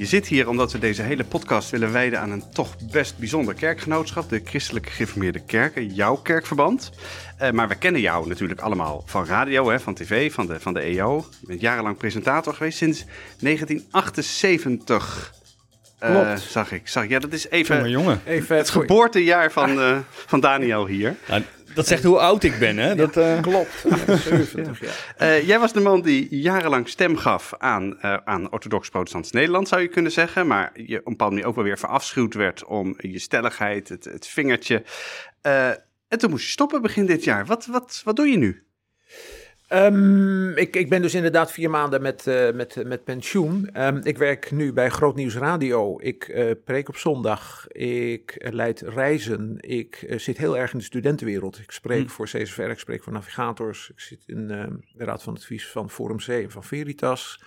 Je zit hier omdat we deze hele podcast willen wijden aan een toch best bijzonder kerkgenootschap, de Christelijke Gereformeerde Kerken, jouw kerkverband. Uh, maar we kennen jou natuurlijk allemaal van radio, hè, van tv, van de, van de EO. Je bent jarenlang presentator geweest sinds 1978. Uh, zag ik, zag. Ja, dat is even, jongen, jongen. even het geboortejaar van, uh, van Daniel hier. Dat zegt hoe oud ik ben, hè? Dat, uh... Klopt, 70 jaar. Uh, jij was de man die jarenlang stem gaf aan, uh, aan orthodox-protestants Nederland, zou je kunnen zeggen. Maar je op een bepaalde manier ook wel weer verafschuwd werd om je stelligheid, het, het vingertje. en toen moest je stoppen begin dit jaar. Wat, wat, wat doe je nu? Um, ik, ik ben dus inderdaad vier maanden met, uh, met, met pensioen. Um, ik werk nu bij Groot Nieuws Radio. Ik uh, preek op zondag. Ik uh, leid reizen. Ik zit heel erg in de studentenwereld. Ik spreek hm. voor CSVR, ik spreek voor navigators. Ik zit in de raad van advies van Forum C en van Veritas.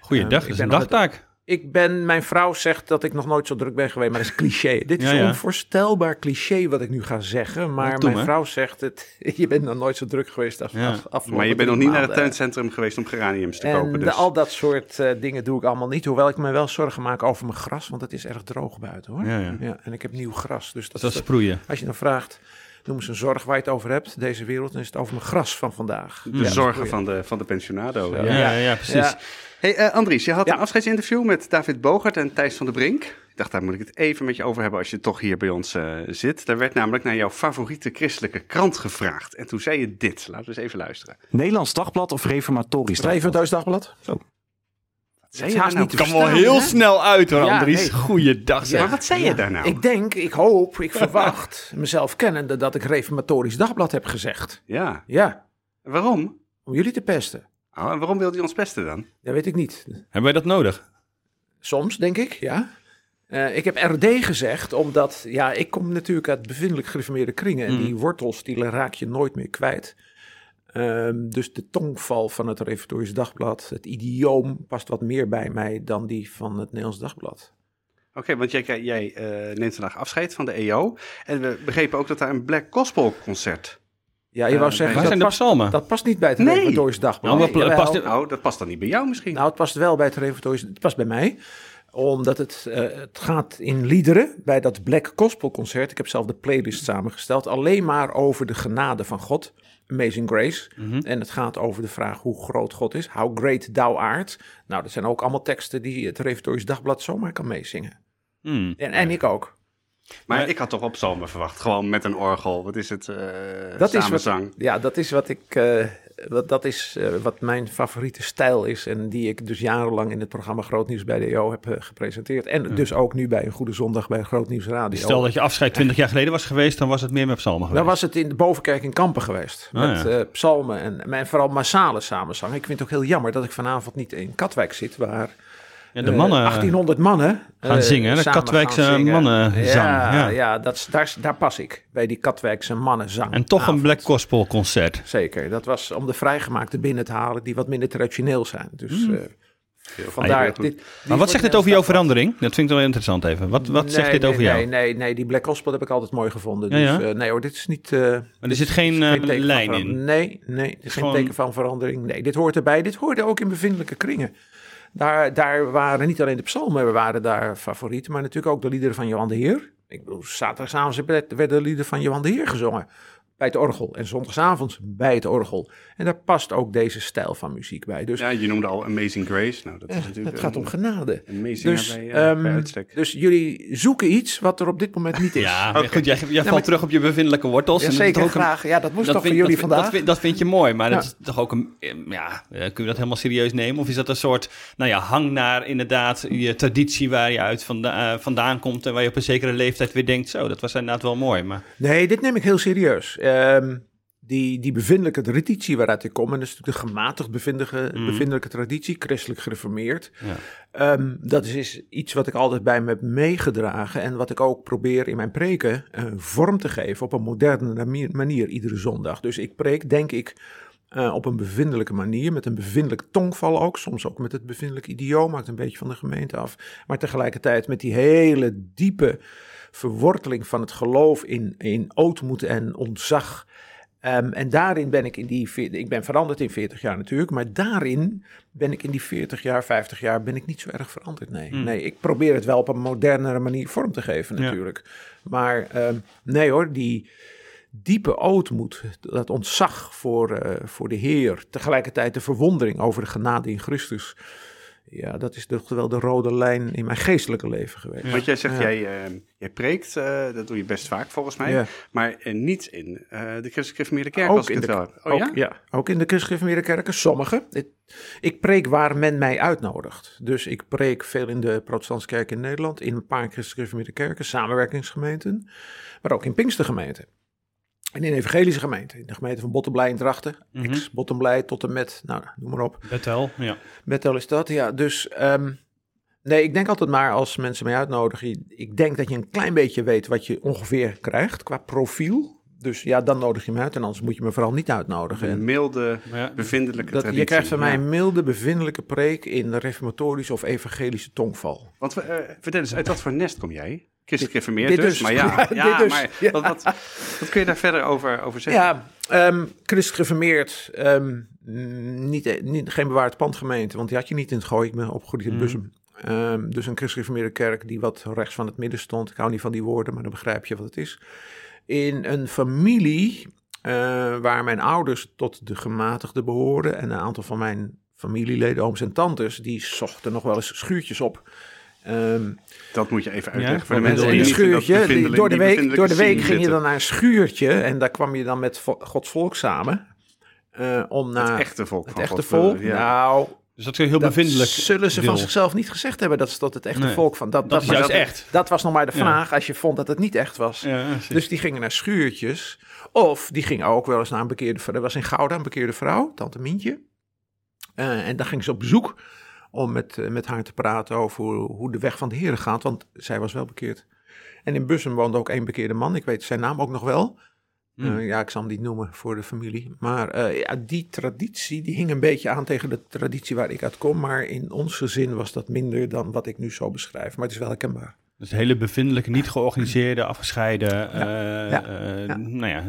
Goeiedag, dat is een dagtaak. Ik ben, mijn vrouw zegt dat ik nog nooit zo druk ben geweest, maar dat is cliché. Dit is ja, ja. een onvoorstelbaar cliché wat ik nu ga zeggen, maar mijn vrouw zegt het, je bent nog nooit zo druk geweest als ja. afgelopen Maar je bent nog niet naar het tuincentrum geweest om geraniums te en kopen. Dus. De, al dat soort uh, dingen doe ik allemaal niet, hoewel ik me wel zorgen maak over mijn gras, want het is erg droog buiten hoor. Ja, ja. en ik heb nieuw gras. Dus dat, dat is sproeien. Als je dan vraagt, noem eens een zorg waar je het over hebt, deze wereld, dan is het over mijn gras van vandaag. De zorgen van de, van de pensionado. Ja, ja, ja, precies. Hey uh, Andries, je had ja. een afscheidsinterview met David Bogert en Thijs van der Brink. Ik dacht, daar moet ik het even met je over hebben als je toch hier bij ons uh, zit. Daar werd namelijk naar jouw favoriete christelijke krant gevraagd. En toen zei je dit. Laten we eens even luisteren. Nederlands Dagblad of Reformatorisch Dagblad? Reformatorisch Dagblad. Zo. Zei je nou? niet kan wel heel hè? snel uit hoor, ja, Andries. Nee. Goeiedag zeg. Ja, maar wat zei je daar nou? Ik denk, ik hoop, ik verwacht, mezelf kennende, dat ik Reformatorisch Dagblad heb gezegd. Ja. Ja. Waarom? Om jullie te pesten. Oh, en waarom wil hij ons pesten dan? Dat weet ik niet. Hebben wij dat nodig? Soms, denk ik, ja. Uh, ik heb RD gezegd, omdat ja, ik kom natuurlijk uit bevindelijk gereformeerde kringen. En mm. die wortels, die raak je nooit meer kwijt. Um, dus de tongval van het Reformatorisch Dagblad, het idioom, past wat meer bij mij dan die van het Nederlands Dagblad. Oké, okay, want jij, jij uh, neemt vandaag afscheid van de EO. En we begrepen ook dat daar een Black Gospel concert ja, je wou zeggen, waar zijn de past, psalmen? Dat past niet bij het nee. Reformatorisch Dagblad. Nou, nee, past, nou, dat past dan niet bij jou misschien. Nou, het past wel bij het Reformatorisch, het past bij mij omdat het, uh, het gaat in liederen bij dat Black Gospel concert. Ik heb zelf de playlist samengesteld. Alleen maar over de genade van God. Amazing Grace. Mm -hmm. En het gaat over de vraag hoe groot God is. How great thou art. Nou, dat zijn ook allemaal teksten die het Reformatorisch Dagblad zomaar kan meezingen. Mm. En, en ik ook. Maar, maar ik had toch op psalmen verwacht, gewoon met een orgel. Wat is het? Uh, dat samenzang. Is wat, ja, dat is wat ik. Uh, wat, dat is uh, wat mijn favoriete stijl is. En die ik dus jarenlang in het programma Groot Nieuws bij de EO heb gepresenteerd. En ja. dus ook nu bij een Goede Zondag bij Groot Nieuws Radio. Stel dat je afscheid 20 jaar geleden was geweest, dan was het meer met psalmen geweest. Dan was het in de Bovenkerk in Kampen geweest. Oh, met ja. psalmen en, en vooral massale samenzang. Ik vind het ook heel jammer dat ik vanavond niet in Katwijk zit, waar. Ja, de mannen, uh, 1800 mannen gaan uh, zingen, de Katwijkse mannenzang. Ja, ja. ja dat, daar, daar pas ik, bij die Katwijkse mannenzang. En toch een Black Gospel concert. Zeker, dat was om de vrijgemaakte binnen te halen die wat minder traditioneel zijn. Dus mm. uh, vandaar... Dit, maar wat zegt dit over jouw verandering? Dat vind ik wel interessant even. Wat, wat nee, zegt dit nee, over nee, jou? Nee, nee, die Black Gospel heb ik altijd mooi gevonden. Dus ja, ja? nee hoor, dit is niet... maar er zit geen, geen lijn in? Nee, nee, dit is geen teken van verandering. Nee, dit hoort erbij. Dit hoorde ook in bevindelijke kringen. Daar, daar waren niet alleen de psalmen waren daar favorieten, maar natuurlijk ook de liederen van Johan de Heer. Ik bedoel, zaterdagavond werden de liederen van Johan de Heer gezongen bij het orgel. En zondagsavonds bij het orgel. En daar past ook deze stijl van muziek bij. Dus, ja, je noemde al Amazing Grace. Nou, dat is eh, natuurlijk het gaat om genade. Amazing dus, bij, uh, um, bij uitstek. dus jullie zoeken iets wat er op dit moment niet is. Ja, okay. goed, jij, jij ja, valt maar, terug op je bevindelijke wortels. Ja, en zeker, dat graag. Een, ja, dat moest dat toch vind, voor jullie dat, vandaag? Dat vind, dat vind je mooi, maar ja. dat is toch ook een... Ja, kun je dat helemaal serieus nemen? Of is dat een soort, nou ja, hang naar inderdaad je traditie waar je uit vanda uh, vandaan komt... en waar je op een zekere leeftijd weer denkt, zo, dat was inderdaad wel mooi, maar... Nee, dit neem ik heel serieus. Um, die, die bevindelijke traditie waaruit ik kom, en dat is natuurlijk de gematigd bevindelijke, mm. bevindelijke traditie, christelijk gereformeerd. Ja. Um, dat is, is, iets wat ik altijd bij me heb meegedragen en wat ik ook probeer in mijn preken uh, vorm te geven op een moderne manier iedere zondag. Dus ik preek, denk ik, eh, op een bevindelijke manier, met een bevindelijk tongval ook. Soms ook met het bevindelijk idioom, maakt een beetje van de gemeente af. Maar tegelijkertijd met die hele diepe verworteling van het geloof in, in ootmoed en ontzag. Ehm, en daarin ben ik in die, ik ben veranderd in 40 jaar natuurlijk, maar daarin ben ik in die 40 jaar, 50 jaar, ben ik niet zo erg veranderd. Nee, Hmm. nee ik probeer het wel op een modernere manier vorm te geven Ja. natuurlijk. Maar ehm, nee hoor, die diepe ootmoed, dat ontzag voor, eh, voor de Heer, tegelijkertijd de verwondering over de genade in Christus. Ja, dat is toch wel de rode lijn in mijn geestelijke leven geweest. Want jij zegt, Ja. jij, eh, jij preekt, eh, dat doe je best vaak volgens mij, Ja. maar eh, niet in de Christelijke Kerk Ook als ik in het de- wel. Oh ook, ja? ja? ook in de christelijke kerken, sommige. Ik, ik preek waar men mij uitnodigt. Dus ik preek veel in de protestantse kerk in Nederland, in een paar christelijke kerken, samenwerkingsgemeenten, maar ook in Pinkstergemeenten. En in evangelische gemeenten, in de gemeente van Bottenblij in Drachten, Mhm. ex-Bottenblij tot en met, nou, noem maar op. Betel, ja. Betel is dat, ja. Dus ehm, nee, ik denk altijd maar als mensen mij uitnodigen. Ik denk dat je een klein beetje weet wat je ongeveer krijgt qua profiel. Dus ja, dan nodig je me uit en anders moet je me vooral niet uitnodigen. Een En milde, ja, bevindelijke dat, traditie. je krijgt van mij een milde, bevindelijke preek in de reformatorische of evangelische tongval. Want eh, vertel eens, uit wat voor nest kom jij? Christelijk Gereformeerd dus, dus. maar ja, Ja, dus. maar Ja. Wat, wat, wat kun je daar verder over, over zeggen? Ja, ehm christelijk gereformeerd, ehm, mm, niet, eh, niet, geen bewaard pandgemeente, want die had je niet in het gooi. Ik ben opgegroeid in. Bussum. Ehm, dus een christelijk gereformeerde kerk die wat rechts van het midden stond. Ik hou niet van die woorden, maar dan begrijp je wat het is. In een familie eh, waar mijn ouders tot de gematigden behoorden en een aantal van mijn familieleden, ooms en tantes, die zochten nog wel eens schuurtjes op. Ehm, Dat moet je even Ja, uitleggen voor de mensen dat schuurtje. die- door de week, door de week ging je dan naar een schuurtje en daar kwam je dan met vo- Gods volk samen. eh, om naar Het echte volk het van echte God, volk. ja. Nou, Dus dat is heel dat bevindelijk. zullen ze deel. van zichzelf niet gezegd hebben. Dat is tot het echte Nee. volk van. Dat, Dat is juist dat, echt. Dat was nog maar de Ja. vraag als je vond dat het niet echt was. Ja. Dus die gingen naar schuurtjes. Of die gingen ook wel eens naar een bekeerde vrouw. Er was in Gouda een bekeerde vrouw, tante Mientje. Eh, en daar ging ze op bezoek om met, eh, met haar te praten over hoe, hoe de weg van de heren gaat. Want zij was wel bekeerd. En in Bussum woonde ook één bekeerde man. Ik weet zijn naam ook nog wel. Hmm. Eh, ja, ik zal hem niet noemen voor de familie. Maar eh, ja, die traditie die hing een beetje aan tegen de traditie waar ik uit kom. Maar in ons gezin was dat minder dan wat ik nu zo beschrijf. Maar het is wel herkenbaar. Dus hele bevindelijke, niet georganiseerde, afgescheiden, eh, ja, eh, ja. nou ja,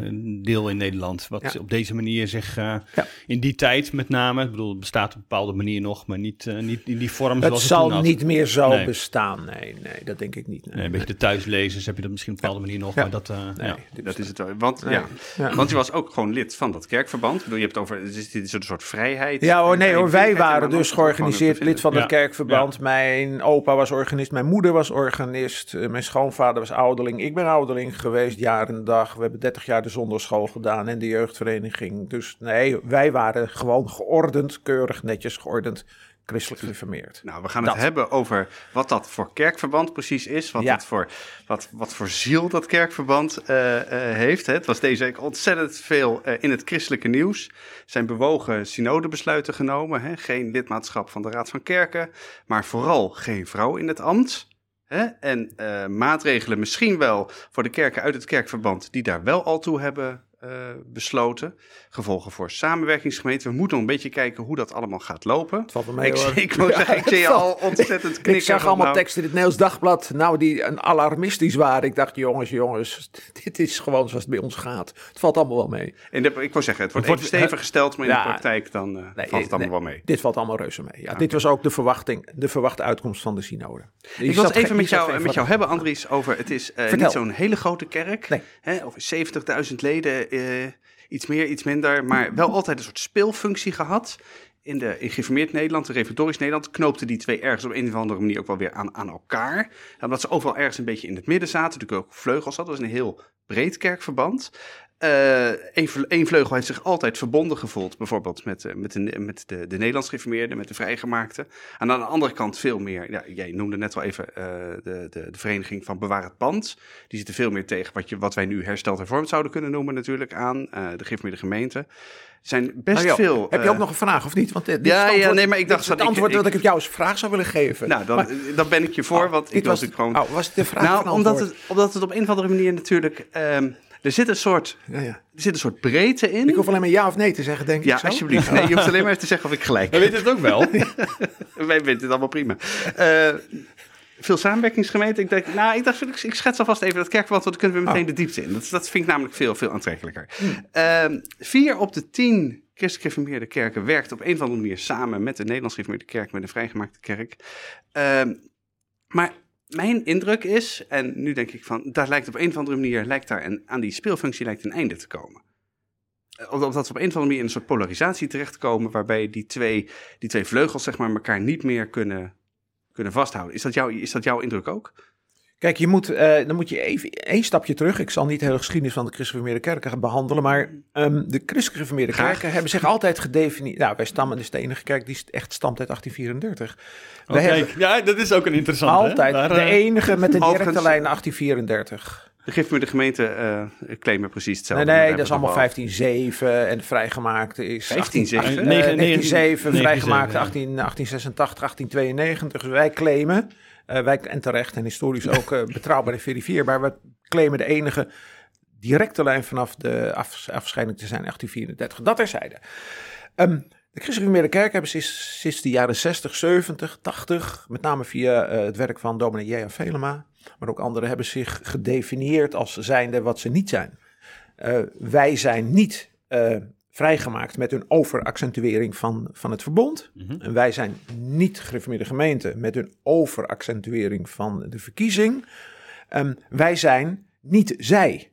deel in Nederland. Wat Ja. op deze manier zich eh, Ja. in die tijd met name, ik bedoel, het bestaat op een bepaalde manier nog, maar niet, niet in die vorm Het zoals het toen zal had. niet meer zo Nee. bestaan. Nee, nee, dat denk ik niet. Nee, Nee, een beetje de thuislezers heb je dat misschien op een bepaalde manier nog, Ja. maar dat, eh, nee, Dat is het wel. Want, Nee. ja. Ja. Want je was ook gewoon lid van dat kerkverband. Ik bedoel, je hebt het over, het is dit is een soort vrijheid. Ja hoor, nee hoor, wij waren dus georganiseerd lid van het Ja. kerkverband. Mijn opa was organist, mijn moeder was organist, eh, mijn schoonvader was ouderling. Ik ben ouderling geweest, jaar en dag. We hebben 30 jaar de zondagschool gedaan en de jeugdvereniging. Dus nee, wij waren gewoon geordend, keurig, netjes geordend, christelijk gereformeerd. Nou, we gaan Dat. het hebben over wat dat voor kerkverband precies is. Wat, Ja. voor, wat, wat voor ziel dat kerkverband eh, eh, heeft. Hè. Het was deze week ontzettend veel in het christelijke nieuws. Er zijn bewogen synodebesluiten genomen. Hè. Geen lidmaatschap van de Raad van Kerken. Maar vooral geen vrouw in het ambt. Hè. En eh, maatregelen misschien wel voor de kerken uit het kerkverband... die daar wel al toe hebben eh, besloten. Gevolgen voor samenwerkingsgemeenten. We moeten nog een beetje kijken hoe dat allemaal gaat lopen. Het valt wel mee Ik, hoor. ik, moet zeggen, ik zie je al ontzettend knikken. Ik zag allemaal nou, teksten in het Nederlands Dagblad, nou die een alarmistisch waren. Ik dacht, jongens, jongens, dit is gewoon zoals het bij ons gaat. Het valt allemaal wel mee. En de- ik wil zeggen, het wordt Het wordt- stevig gesteld, maar in Ja. de praktijk dan eh, Nee, valt het allemaal nee, wel mee. Dit valt allemaal reuze mee. Ja, Dit was ook de verwachting, de verwachte uitkomst van de synode. Ik wil het even met jou, met jou hebben, Andries, over het is eh, niet zo'n hele grote kerk. Nee. Hè, over 70.000 leden, eh, iets meer, iets minder, maar wel altijd een soort speelfunctie gehad. In, de, geïnformeerd Nederland, de reformatorisch Nederland, knoopten die twee ergens op een of andere manier ook wel weer aan, aan elkaar. Omdat ze overal ergens een beetje in het midden zaten, natuurlijk ook vleugels hadden. Dat was een heel breed kerkverband. Eén vleugel heeft zich altijd verbonden gevoeld, bijvoorbeeld met, eh, met, de, met de, de Nederlands gereformeerden, met de vrijgemaakten. En aan de andere kant veel meer, ja, jij noemde net wel even eh, de, de, de vereniging van Bewaar het Pand. Die zitten veel meer tegen wat, je, wat wij nu hersteld hervormd zouden kunnen noemen natuurlijk aan eh, de gereformeerde gemeente. Zijn best Nou, veel... Heb je eh, ook nog een vraag of niet? Want dit, ja, het ja, nee, maar ik dacht het antwoord ik- dat ik op jou als vraag zou willen geven. Nou, dan, Maar- dan ben ik je voor, Oh, want ik was natuurlijk gewoon... Oh, was het de vraag Nou, omdat het, omdat het op een of andere manier natuurlijk... ehm, er zit een soort, Ja, ja. er zit een soort breedte in. Ik hoef alleen maar ja of nee te zeggen, denk ja, ik zo. alsjeblieft. Nee, je hoeft alleen maar even te zeggen of ik gelijk We weten het ook wel. Wij vinden het allemaal prima. Eh, veel samenwerkingsgemeenten. Ik, denk, nou, ik dacht, ik, ik schets alvast even dat kerkverband, want dan kunnen we meteen de diepte in. Dat, dat vind ik namelijk veel, veel aantrekkelijker. Ehm, vier op de tien christelijk gereformeerde kerken werkt op een of andere manier samen met de Nederlands gereformeerde kerk, met de vrijgemaakte kerk. Ehm, maar mijn indruk is, en nu denk ik van, daar lijkt op een of andere manier, lijkt daar een, aan die speelfunctie lijkt een einde te komen. Eh, Omdat we op een of andere manier in een soort polarisatie terechtkomen, waarbij die twee, die twee vleugels zeg maar, elkaar niet meer kunnen, kunnen vasthouden. Is dat, jouw, is dat jouw indruk ook? Kijk, je moet, eh, dan moet je even één stapje terug. Ik zal niet de hele geschiedenis van de christelijk gereformeerde kerken gaan behandelen, maar ehm, de christelijk gereformeerde Graag. kerken hebben zich altijd gedefinieerd. Nou, wij stammen, dus de enige kerk die echt stamt uit 1834. Oh, Wij kijk. hebben Ja, dat is ook een interessante. hè? altijd Daar, de eh, enige met de directe Overigens- lijn 1834. De gereformeerde gemeente eh claimen precies hetzelfde. Nee, nee, dat is allemaal het al 1507 en vrijgemaakte is 1507? 18, Negen- eh, 1907, negen- vrijgemaakte ja. 18, 1886, 1892. Dus wij claimen, wij, en terecht en historisch ook eh, betrouwbaar en verifieerbaar, we claimen de enige directe lijn vanaf de af, afscheiding te zijn 1834. Dat terzijde. Ehm de christelijke kerk hebben sinds, de jaren 60, 70, 80, met name via eh, het werk van dominee J.A. Velema, maar ook anderen hebben zich gedefinieerd als zijnde wat ze niet zijn. Eh, wij zijn niet eh, vrijgemaakt met een overaccentuering van, van het verbond. En wij zijn niet gereformeerde gemeente met een overaccentuering van de verkiezing. Ehm, wij zijn niet zij.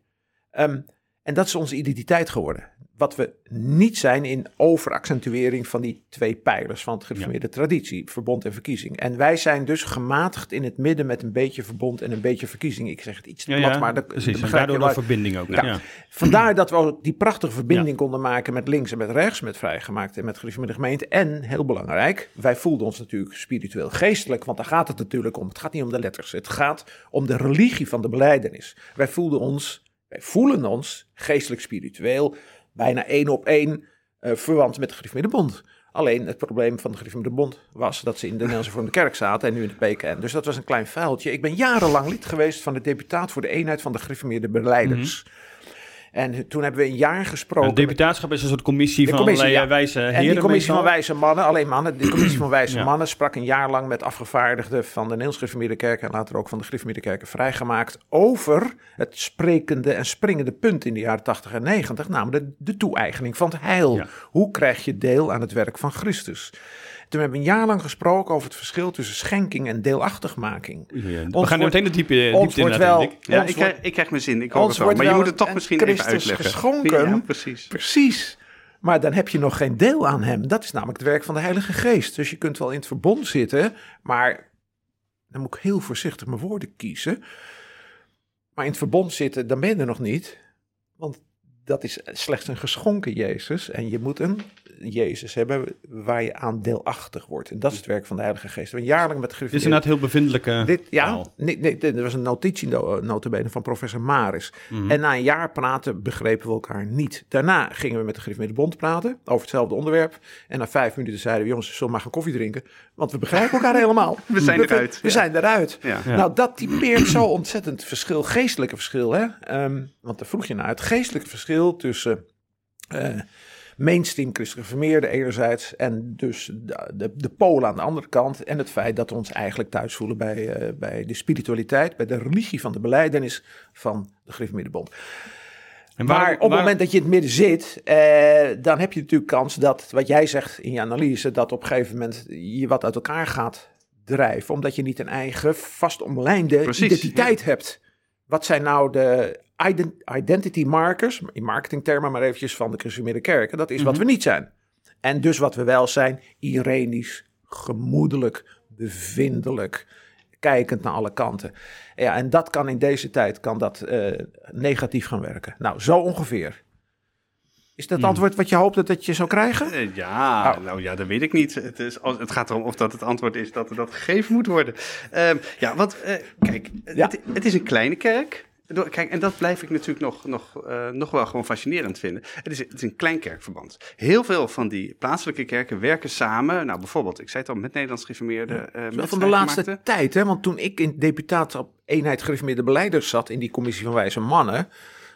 Ehm, en dat is onze identiteit geworden. Wat we niet zijn in overaccentuering van die twee pijlers van het gereformeerde traditie, verbond en verkiezing. En wij zijn dus gematigd in het midden met een beetje verbond en een beetje verkiezing. Ik zeg het iets te Ja, plat, ja, maar dat, precies. En daardoor de verbinding ook. Ja. Vandaar dat we ook die prachtige verbinding konden maken met links en met rechts, met vrijgemaakt en met gereformeerde gemeente. En, heel belangrijk, wij voelden ons natuurlijk spiritueel geestelijk, want daar gaat het natuurlijk om. Het gaat niet om de letters, het gaat om de religie van de beleidenis. Wij voelden ons, wij voelen ons geestelijk spiritueel, bijna één op één eh, verwant met de gereformeerde bond. Alleen het probleem van de gereformeerde bond was dat ze in de Nederlandse Vormde Kerk zaten en nu in de PKN. Dus dat was een klein vuiltje. Ik ben jarenlang lid geweest van de deputaat voor de eenheid van de gereformeerde beleiders. En toen hebben we een jaar gesproken. Een deputaatschap is een soort commissie De van commissie, allerlei ja. wijze heren. En die commissie van wijze mannen, alleen mannen, die commissie van wijze Ja. mannen sprak een jaar lang met afgevaardigden van de Nederlands Kerk en later ook van de Kerken vrijgemaakt over het sprekende en springende punt in de jaren 80 en 90, namelijk de, de toe-eigening van het heil. Ja. Hoe krijg je deel aan het werk van Christus? Toen hebben we een jaar lang gesproken over het verschil tussen schenking en deelachtigmaking. Ja, we Ons gaan nu meteen de diepe, diepte ons wordt inderdaad, wel- denk ik. Ja, Ons ik krijg, wordt- ik krijg mijn zin. Ik hoor ons het wel. Maar je moet het toch misschien even Christus uitleggen. geschonken. Ja, precies. Precies. Maar dan heb je nog geen deel aan hem. Dat is namelijk het werk van de Heilige Geest. Dus je kunt wel in het verbond zitten, maar dan moet ik heel voorzichtig mijn woorden kiezen. Maar in het verbond zitten, dan ben je er nog niet. Want dat is slechts een geschonken Jezus. En je moet een Jezus hebben waar je aan deelachtig wordt. En dat is het werk van de Heilige Geest. We jaarlang met Dit is inderdaad heel bevindelijke dit, ja, nee, nee, dit was een notitie no- notabene van professor Maris. Mhm. En na een jaar praten begrepen we elkaar niet. Daarna gingen we met de gereformeerde bond praten over hetzelfde onderwerp. En na vijf minuten zeiden we, jongens, we zullen maar gaan koffie drinken. Want we begrijpen elkaar helemaal. We zijn eruit, We, ja. zijn eruit. Ja. Nou, dat typeert zo ontzettend verschil, geestelijke verschil. Hè? Ehm, want daar vroeg je naar het geestelijke verschil tussen... eh, mainstream christelijk gereformeerde enerzijds en dus de, de, de polen aan de andere kant en het feit dat we ons eigenlijk thuis voelen bij, eh, bij de spiritualiteit, bij de religie van de beleidenis van de gereformeerde bond. En maar op het waarom- moment dat je in het midden zit, eh, dan heb je natuurlijk kans dat, wat jij zegt in je analyse, dat op een gegeven moment je wat uit elkaar gaat drijven, omdat je niet een eigen vast omlijnde Precies, identiteit hebt. Wat zijn nou de ident- identity markers, in marketingtermen maar eventjes van de gereformeerde kerken, dat is wat we niet zijn. En dus wat we wel zijn, irenisch, gemoedelijk, bevindelijk, kijkend naar alle kanten. Ja, en dat kan in deze tijd kan dat, eh, negatief gaan werken. Nou, zo ongeveer. Is dat het antwoord wat je hoopte dat je zou krijgen? Eh, Ja, Oh. nou ja, dat weet ik niet. Het, is, het gaat erom of dat het antwoord is dat er dat gegeven moet worden. Ehm, ja, want eh, kijk, Ja. Het, het is een kleine kerk. Kijk, en dat blijf ik natuurlijk nog, nog, eh, nog wel gewoon fascinerend vinden. Het is, het is een klein kerkverband. Heel veel van die plaatselijke kerken werken samen. Nou, bijvoorbeeld, ik zei het al, met Nederlands gereformeerden. eh, Wel met van de laatste tijd, hè? want toen ik in deputaat op eenheid gereformeerde beleiders zat in die commissie van wijze mannen,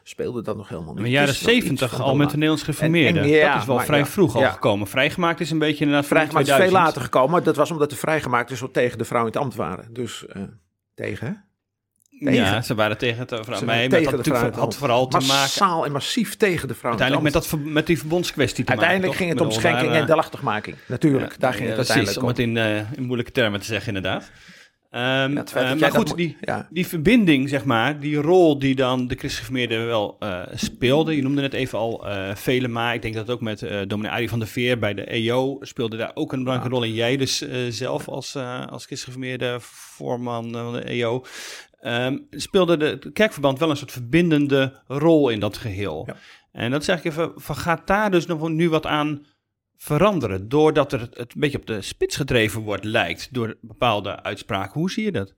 speelde dat nog helemaal niet. In de jaren zeventig al met de Nederlands geformeerden. En- en- ja, dat is wel maar vrij ja, vroeg al ja. gekomen. Vrijgemaakt is een beetje inderdaad Vrijgemaakt is veel 2000. later gekomen. Dat was omdat de vrijgemaakten zo tegen de vrouw in het ambt waren. Dus eh, tegen, hè? Tegen. Ja, ze waren tegen het vrouw. Maar met tegen dat de natuurlijk vrouw in het had vooral te maken Massaal en massief tegen de vrouw uiteindelijk met, dat, met die verbondskwestie te Uiteindelijk maken. ging toch? het om schenking en eh, delachtigmaking. Natuurlijk, daar ging ja, het precies, uiteindelijk om om. het in, eh, in moeilijke termen te zeggen inderdaad. Ehm, Ja, eh, maar dat goed, die, die verbinding, zeg maar, die rol die dan de christelijke wel eh, speelde. Je noemde het even al, eh Velema. Ik denk dat ook met eh dominee Arie van der Veer bij de EO speelde daar ook een belangrijke rol in. Jij dus eh, zelf als, eh als christelijke voorman van de EO. Ehm, speelde de, het kerkverband wel een soort verbindende rol in dat geheel. Ja. En dat zeg ik even, van, gaat daar dus nog nu wat aan veranderen? Doordat er het, een beetje op de spits gedreven wordt, lijkt, door bepaalde uitspraken. Hoe zie je dat?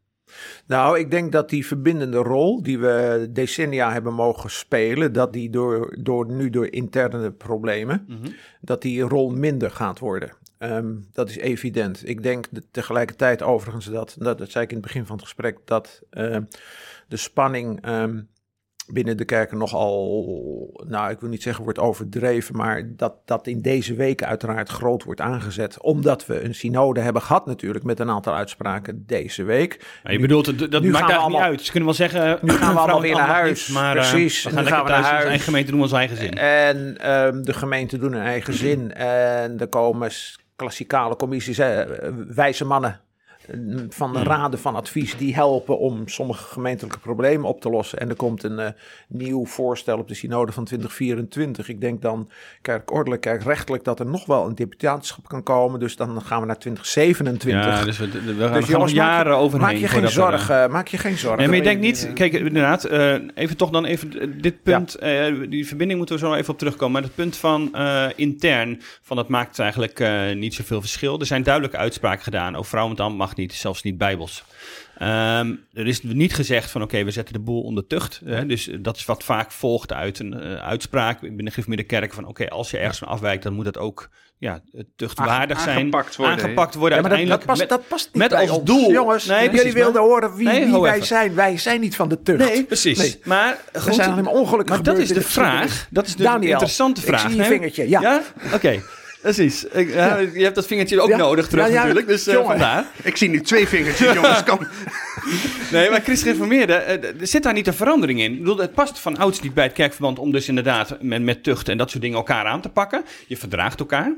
Nou, ik denk dat die verbindende rol die we decennia hebben mogen spelen, dat die door, door, nu door interne problemen, dat die rol minder gaat worden. Ehm, dat is evident. Ik denk de- tegelijkertijd overigens dat, dat, dat zei ik in het begin van het gesprek, dat ehm, de spanning ehm, binnen de kerken nogal, nou ik wil niet zeggen wordt overdreven, maar dat dat in deze weken uiteraard groot wordt aangezet. Omdat we een synode hebben gehad natuurlijk met een aantal uitspraken deze week. Maar je Nu- bedoelt, dat, maakt eigenlijk allemaal- niet uit. Ze kunnen wel zeggen, Nu gaan we allemaal weer en naar huis. maar eh, Precies, we nu gaan we naar huis. eigen gemeente doen ons eigen zin. En de gemeenten doen hun eigen zin. En er komen klassikale commissies, hè, wijze mannen van de Hmm. raden van advies, die helpen om sommige gemeentelijke problemen op te lossen. En er komt een eh, nieuw voorstel op de synode van 2024. Ik denk dan kerkordelijk, kerkrechtelijk, dat er nog wel een deputaatschap kan komen. Dus dan gaan we naar 2027. Ja, dus we, we gaan, Dus jongens, jaren overheen. Maak je geen er, eh, zorgen, maak je geen zorgen. Nee, maar je denkt niet, kijk, inderdaad, eh, even toch dan even dit punt, die verbinding moeten we zo even op terugkomen. Maar het punt van intern, van dat maakt eigenlijk niet zoveel verschil. Er zijn duidelijke uitspraken gedaan over vrouwen met ambt mag niet, zelfs niet bijbels. Ehm, er is niet gezegd van oké, we zetten de boel onder tucht. Hè? Dus dat is wat vaak volgt uit een eh, uitspraak binnen de gereformeerde kerk van oké, als je ergens van afwijkt, dan moet dat ook ja, tuchtwaardig zijn. Aangepakt worden? Aangepakt worden Ja, maar dat, dat, uiteindelijk. past, met- dat past niet met bij als ons. doel- Jongens, Nee, jullie wilden maar- horen wie, Nee, wie hou wij even. zijn. Wij zijn niet van de tucht. Nee, precies. Nee. Maar Er goed, zijn alleen maar ongelukken maar dat is de vraag. Dat is de Daniel, interessante ik vraag. zie je vingertje, ja. Oké, precies. Ik, ja, Je hebt dat vingertje ook Ja. nodig terug Ja, natuurlijk, dus eh, vandaar. Ik zie nu twee vingertjes, jongens. Kan. Nee, maar Christen Gereformeerde, eh, er zit daar niet een verandering in. Ik bedoel, het past van ouds niet bij het kerkverband om dus inderdaad met, met tucht en dat soort dingen elkaar aan te pakken. Je verdraagt elkaar.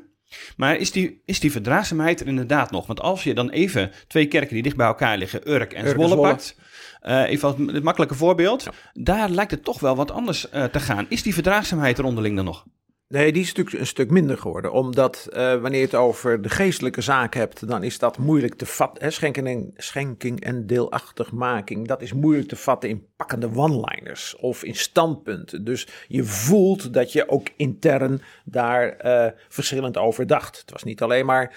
Maar is die, is die verdraagzaamheid er inderdaad nog? Want als je dan even twee kerken die dicht bij elkaar liggen, Urk en Urk Zwolle pakt... eh, even als het makkelijke voorbeeld. Daar lijkt het toch wel wat anders eh, te gaan. Is die verdraagzaamheid er onderling dan nog? Nee, die is natuurlijk een stuk minder geworden. Omdat eh, wanneer je het over de geestelijke zaak hebt, dan is dat moeilijk te vatten. Schenking, en, schenking en deelachtigmaking, dat is moeilijk te vatten in pakkende one-liners of in standpunten. Dus je voelt dat je ook intern daar eh, verschillend over dacht. Het was niet alleen maar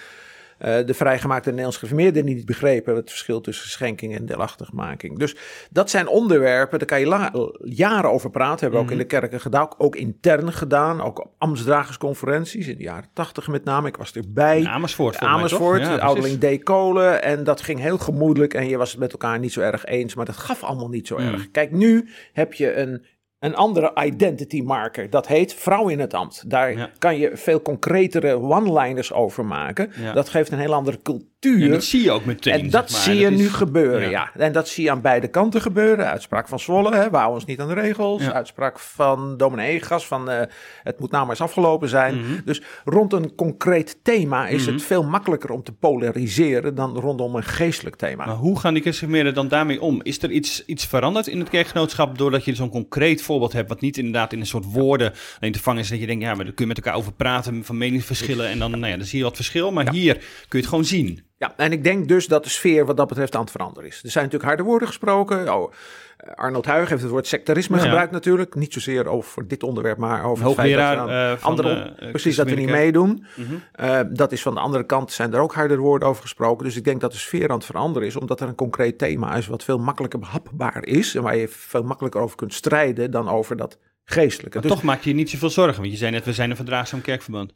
eh, de vrijgemaakte Nederlands geformeerden die niet begrepen het verschil tussen schenking en deelachtigmaking. Dus dat zijn onderwerpen, daar kan je jaren over praten. Hebben we ook in de kerken gedaan, ook intern gedaan, ook op ambtsdragersconferenties in de jaren tachtig met name. Ik was erbij. In Amersfoort? Amersfoort, Ja, ouderling D. Kolen. En dat ging heel gemoedelijk en je was het met elkaar niet zo erg eens. Maar dat gaf allemaal niet zo Mm. erg. Kijk, nu heb je een, een andere identity marker. Dat heet vrouw in het ambt. Daar Ja. kan je veel concretere one-liners over maken. Ja. Dat geeft een heel andere cultuur. En dat zie je ook meteen. En dat zeg maar. zie je Dat nu is- gebeuren, ja. ja. En dat zie je aan beide kanten gebeuren. Uitspraak van Zwolle, hè, we houden ons niet aan de regels. Ja. Uitspraak van dominee van eh, het moet nou maar eens afgelopen zijn. Mhm. Dus rond een concreet thema is het veel makkelijker om te polariseren dan rondom een geestelijk thema. Maar hoe gaan die christelijke dan daarmee om? Is er iets, iets veranderd in het kerkgenootschap doordat je zo'n concreet voorbeeld hebt, wat niet inderdaad in een soort woorden alleen te vangen is, dat je denkt, ja, maar daar kun je met elkaar over praten van meningsverschillen en dan, nou ja, dan zie je wat verschil, maar hier kun je het gewoon zien. Ja, en ik denk dus dat de sfeer wat dat betreft aan het veranderen is. Er zijn natuurlijk harde woorden gesproken. Oh, eh, Arnold Huig heeft het woord sectarisme Ja. gebruikt natuurlijk. Niet zozeer over dit onderwerp, maar over het feit dat we aan eh, andere, de, eh, precies dat we niet meedoen. Eh, dat is van de andere kant zijn er ook harde woorden over gesproken. Dus ik denk dat de sfeer aan het veranderen is, omdat er een concreet thema is wat veel makkelijker behapbaar is en waar je veel makkelijker over kunt strijden dan over dat geestelijke. Maar Dus toch maak je je niet zoveel zorgen, want je zei net, we zijn een verdraagzaam kerkverband.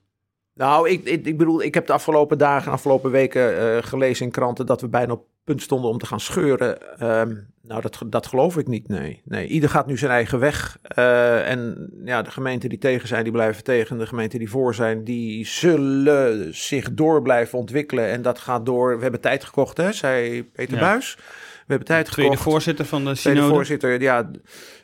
Nou, ik, ik, ik bedoel, ik heb de afgelopen dagen, afgelopen weken eh, gelezen in kranten dat we bijna op punt stonden om te gaan scheuren. Ehm, nou, dat, dat geloof ik niet, nee. nee. Ieder gaat nu zijn eigen weg. Uh, en ja, de gemeenten die tegen zijn, die blijven tegen. De gemeenten die voor zijn, die zullen zich door blijven ontwikkelen. En dat gaat door. We hebben tijd gekocht, hè, zei Peter ja. Buis. We hebben tijd Tweede gekocht. voorzitter van de Tweede synode. voorzitter, ja.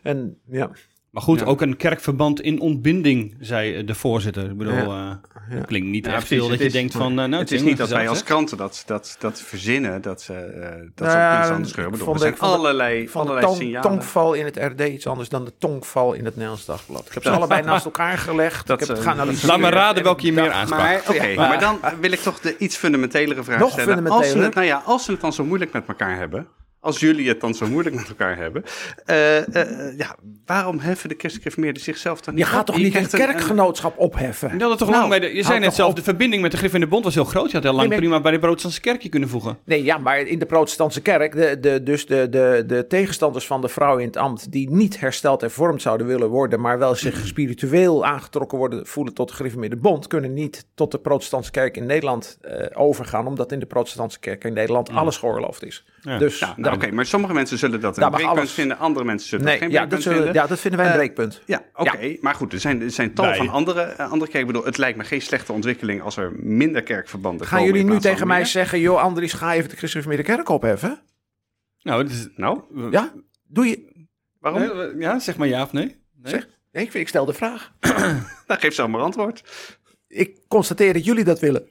En ja, Maar goed, Ja. ook een kerkverband in ontbinding, zei de voorzitter. Ik bedoel, Ja. eh, dat klinkt niet Ja, echt veel dat je is- denkt van... eh, nou, het is niet dat wij als kranten dat, dat, dat verzinnen, dat ze, eh, dat Nou ze ja, op iets anders scheuren. Ik bedoel, van Er de- zijn de- allerlei, de allerlei tong- signalen. tongval in het RD iets anders dan de tongval in het Nederlands Dagblad. Ik heb ze allebei naast elkaar gelegd. Dat, ik heb het eh, geanalyseerd. Laat me raden welke je meer aansprak. Maar, maar dan wil ik toch de iets fundamentelere vraag Nog stellen. Als ze, fundamenteler? het, nou ja, als ze het dan zo moeilijk met elkaar hebben, als jullie het dan zo moeilijk met elkaar hebben, eh, eh, ja, waarom heffen de christgereformeerden zichzelf dan niet Je gaat op? toch niet een krijgt kerkgenootschap opheffen? Je, het toch Nou, lang bij de, je zei net zelf, op. de verbinding met de Griff in de Bond was heel groot. Je had heel lang Nee, prima bij de protestantse kerkje kunnen voegen. Nee, ja, maar in de protestantse kerk, de, de, dus de, de, de tegenstanders van de vrouw in het ambt, die niet hersteld en vormd zouden willen worden, maar wel zich spiritueel aangetrokken worden, voelen tot de gereformeerde bond, kunnen niet tot de protestantse kerk in Nederland eh, overgaan, omdat in de protestantse kerk in Nederland alles geoorloofd is. Ja. Dus, Ja, nou, Oké, maar sommige mensen zullen dat een breekpunt alles. vinden, andere mensen zullen nee, dat geen ja, dat breekpunt zullen, vinden. ja, dat vinden wij een Eh, breekpunt. Ja, oké. Maar goed, er zijn, er zijn tal van andere, eh, andere kerken. Ik bedoel, het lijkt me geen slechte ontwikkeling als er minder kerkverbanden Gaan komen jullie in nu tegen mij zeggen, joh Andries, ga even de christelijke kerk opheffen? Nou, het is, Nou, Ja, doe je... waarom? Ja, zeg maar ja of nee. nee? Zeg. Nee, ik, ik stel de vraag. Nou, geef zelf maar antwoord. Ik constateer dat jullie dat willen.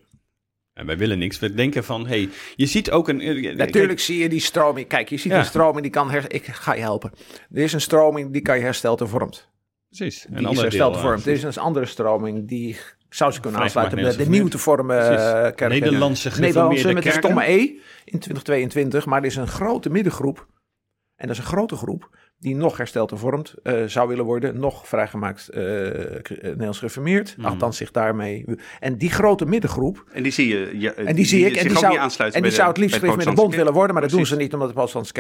En wij willen niks. We denken van, hey, je ziet ook een... eh, Natuurlijk zie je die stroming. Kijk, je ziet Ja. een stroming die kan her... Ik ga je helpen. Er is een stroming die kan je hersteld en vormt. Precies. Een Die is hersteld en vormt. eh, Er is een andere stroming die zou ze kunnen aansluiten bij de Nederlandse nieuw te vormen eh, kerk. Nederlandse Nederlandse met een stomme E in 2022. Maar er is een grote middengroep. En dat is een grote groep die nog hersteld en vormd eh, zou willen worden. Nog vrijgemaakt eh Nederlands gereformeerd. Mhm. Althans zich daarmee... En die grote middengroep En die zie je. ja, En die zie ik. En die zou, en die zou het liefst met de bond willen worden, maar dat doen ze niet omdat de protestantse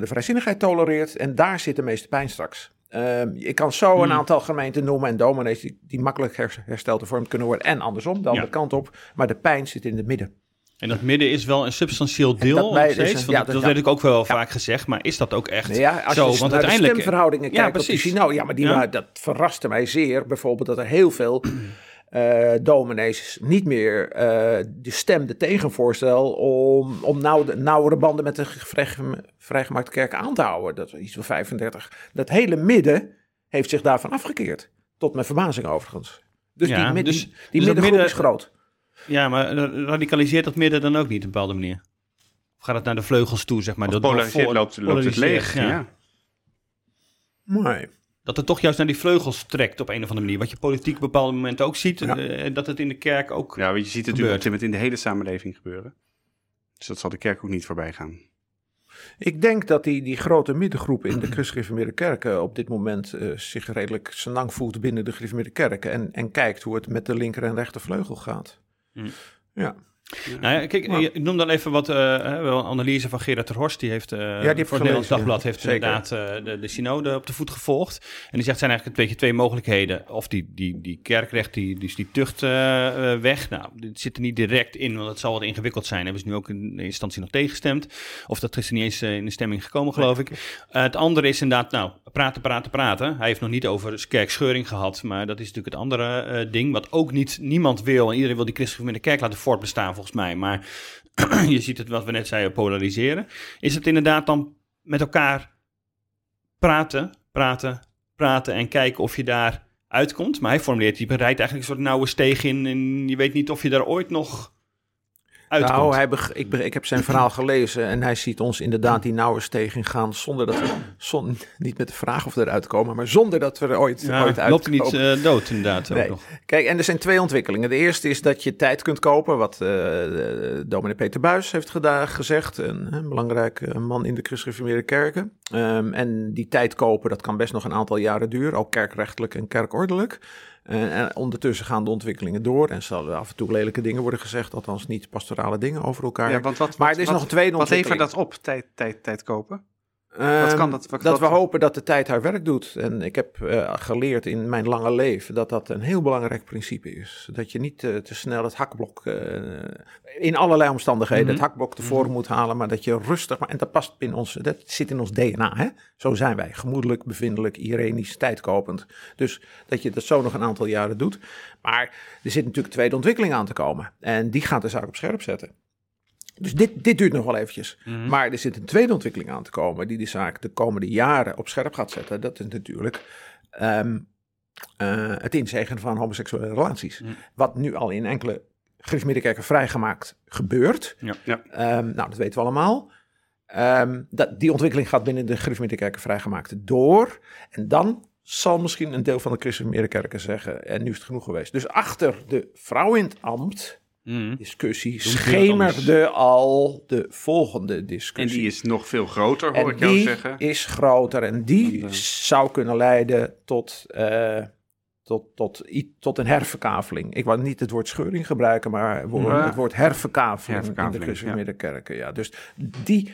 de vrijzinnigheid tolereert. En daar zit de meeste pijn straks. Ehm, ik kan zo een Hmm. aantal gemeenten noemen en dominees die, die makkelijk her- hersteld en vormd kunnen worden. En andersom, de andere Ja. kant op. Maar de pijn zit in het midden. En dat midden is wel een substantieel deel dat bij- nog steeds. dus, want ja, dat, dat- dat werd ik ook wel Ja. vaak gezegd. Maar is dat ook echt Nou ja, als zo? je Want naar uiteindelijk... de stemverhoudingen Ja, kijkt op precies. synode, ja, maar die, dat verraste mij zeer. Bijvoorbeeld dat er heel veel eh dominees niet meer eh, de stem, de tegenvoorstel om, om nauw, nauwere banden met de vrij- vrijgemaakte kerk aan te houden. Dat was iets van 35. Dat hele midden heeft zich daarvan afgekeerd. Tot mijn verbazing overigens. Dus die, dus- die, die dus middengroep midden- is groot. Ja, maar eh, radicaliseert dat midden dan ook niet op een bepaalde manier? Of gaat het naar de vleugels toe, zeg maar? Of dat polariseert, voor- loopt, loopt het leeg. Ja. ja. Nee. Dat het toch juist naar die vleugels trekt op een of andere manier. Wat je politiek op bepaalde momenten ook ziet. Ja. eh, dat het in de kerk ook... Ja, want je ziet het Gebeurt. natuurlijk in de hele samenleving gebeuren. Dus dat zal de kerk ook niet voorbij gaan. Ik denk dat die, die grote middengroep in de christelijke kerken op dit moment eh, zich redelijk senang voelt binnen de gereformeerde kerken. En, en kijkt hoe het met de linker en rechtervleugel gaat. Hm. Ja. Nou ja, kijk, ik noem dan even wat, eh, wel analyse van Gerard ter Horst. Die heeft eh, voor het Nederlands Dagblad ja. heeft Zeker. inderdaad eh, de, de synode op de voet gevolgd. En die zegt, zijn eigenlijk een beetje twee mogelijkheden. Of die, die, die kerkrecht, die, dus die tucht weg. Nou, dit zit er niet direct in, want het zal wat ingewikkeld zijn. Hebben ze nu ook in instantie nog tegengestemd. Of dat is er niet eens in de stemming gekomen, geloof ik. Het andere is inderdaad, nou, praten, praten, praten. Hij heeft nog niet over kerkscheuring gehad, maar dat is natuurlijk het andere eh, ding. Wat ook niet, niemand wil. En iedereen wil die christelijke kerk laten voortbestaan, volgens mij. Maar je ziet het, wat we net zeiden, polariseren. Is het inderdaad dan met elkaar praten, praten, praten en kijken of je daar uitkomt? Maar hij formuleert, die rijdt eigenlijk een soort nauwe steeg in en je weet niet of je daar ooit nog uitkomt. Nou, hij ik, ik heb zijn verhaal gelezen en hij ziet ons inderdaad die nauwe steeg in gaan zonder dat we, zon, niet met de vraag of we eruit komen, maar zonder dat we er ooit, ja, ooit loopt hij niet uitkomen. eh, dood inderdaad ook nog. Kijk, en er zijn twee ontwikkelingen. De eerste is dat je tijd kunt kopen, wat eh, dominee Peter Buis heeft geda- gezegd. Een, een belangrijke man in de christelijke kerken. Ehm, en die tijd kopen, dat kan best nog een aantal jaren duren, ook kerkrechtelijk en kerkordelijk. Eh, en ondertussen gaan de ontwikkelingen door en zullen af en toe lelijke dingen worden gezegd, althans niet pastorale dingen over elkaar. Ja, want wat, maar er is wat- nog een tweede Wat levert ontwikkeling. dat op, tijd, tijd, tijd kopen? Wat kan Ehm, dat- wat- dat wat- we hopen dat de tijd haar werk doet. En ik heb eh, geleerd in mijn lange leven dat dat een heel belangrijk principe is. Dat je niet eh, te snel het hakblok, eh, in allerlei omstandigheden, Mhm. het hakblok tevoren moet halen. Maar dat je rustig, maar, en dat past in ons, dat zit in ons DNA. Hè? Zo zijn wij, gemoedelijk, bevindelijk, irenisch, tijdkopend. Dus dat je dat zo nog een aantal jaren doet. Maar er zit natuurlijk een tweede ontwikkeling aan te komen. En die gaat de zaak op scherp zetten. Dus dit, dit duurt nog wel eventjes. Mhm. Maar er zit een tweede ontwikkeling aan te komen die de zaak de komende jaren op scherp gaat zetten. Dat is natuurlijk ehm, eh, het inzegenen van homoseksuele relaties. Mhm. Wat nu al in enkele gereformeerde vrijgemaakt gebeurt. Ja. Ja. Ehm, nou, dat weten we allemaal. Ehm, dat, die ontwikkeling gaat binnen de gereformeerde kerken vrijgemaakt door. En dan zal misschien een deel van de gereformeerde kerken zeggen, en nu is het genoeg geweest. Dus achter de vrouw in het ambt Mhm. discussie schemerde al de volgende En discussie. die is nog veel groter, hoor En ik jou die zeggen. is groter en die En, zou kunnen leiden tot, eh, tot, tot, tot een herverkaveling. Ik wou niet het woord scheuring gebruiken, maar Ja. het woord herverkaveling, in de gereformeerde kerken. Ja. Dus die,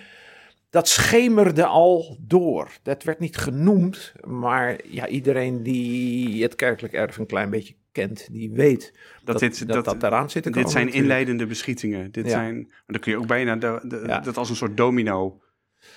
dat schemerde al door. Dat werd niet genoemd, maar ja, iedereen die het kerkelijk erf een klein beetje kent, die weet dat dit- dat, dat- dat, daaraan zit te Dit komen zijn natuurlijk. inleidende beschietingen. Dit Ja. zijn, maar dan kun je ook bijna de, de- Ja. dat als een soort domino.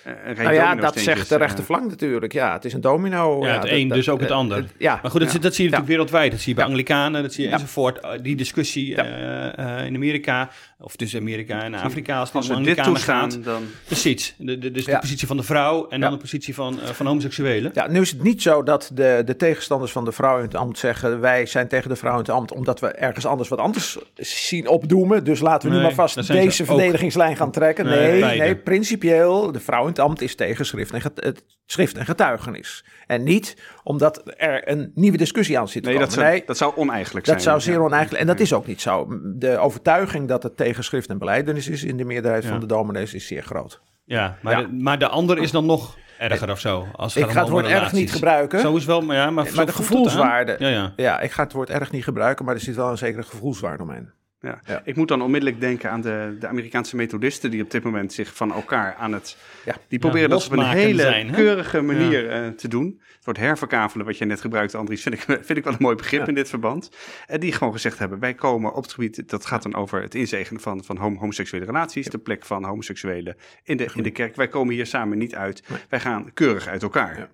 Eh, Nou ja, dat zegt de eh, rechterflank natuurlijk. Ja, het is een domino. Ja, het een, dat- dus ook het eh, ander. het- ja, Maar goed, dat, ja. zie- dat zie je natuurlijk wereldwijd. Dat zie je bij Ja. Anglikanen, dat zie je Ja. enzovoort. Die discussie Ja. eh, eh, in Amerika, of tussen Amerika en Afrika, als het Als om Anglikanen gaat. dan... Precies. De, de, dus de positie van de vrouw en dan de positie van, eh, van homoseksuelen. Ja, nu is het niet zo dat de, de tegenstanders van de vrouw in het ambt zeggen... wij zijn tegen de vrouw in het ambt omdat we ergens anders wat anders zien opdoemen. Dus laten we nu Nee, maar vast deze ook. verdedigingslijn gaan trekken. Nee, Nee, nee, principieel, de vrouw in het ambt is tegen schrift en, get- het schrift en getuigenis. En niet omdat er een nieuwe discussie aan zit te Nee, dat komen. zou, Nee, dat zou oneigenlijk Dat zijn. zou zeer Ja. oneigenlijk. En dat is ook niet zo. De overtuiging dat het tegen schrift en beleidenis is in de meerderheid Ja. van de dominees is zeer groot. Ja, maar, Ja. De, maar de ander is dan nog erger of zo. Als het Ik ga het woord erg niet gebruiken. Zo is wel, maar ja, maar, de gevoelswaarde. Ja, ja. Ja, ik ga het woord erg niet gebruiken, maar er zit wel een zekere gevoelswaarde omheen. Ja. Ja. Ik moet dan onmiddellijk denken aan de, de Amerikaanse methodisten die op dit moment zich van elkaar aan het... Ja. Die proberen dat op een hele zijn, keurige manier eh, te doen. Het woord herverkavelen, wat je net gebruikte, Andries, vind ik, vind ik wel een mooi begrip Ja. in dit verband. En die gewoon gezegd hebben, wij komen op het gebied, dat gaat dan over het inzegenen van, van homo- homoseksuele relaties, de plek van homoseksuelen in de, in de kerk. Wij komen hier samen niet uit, wij gaan keurig uit elkaar.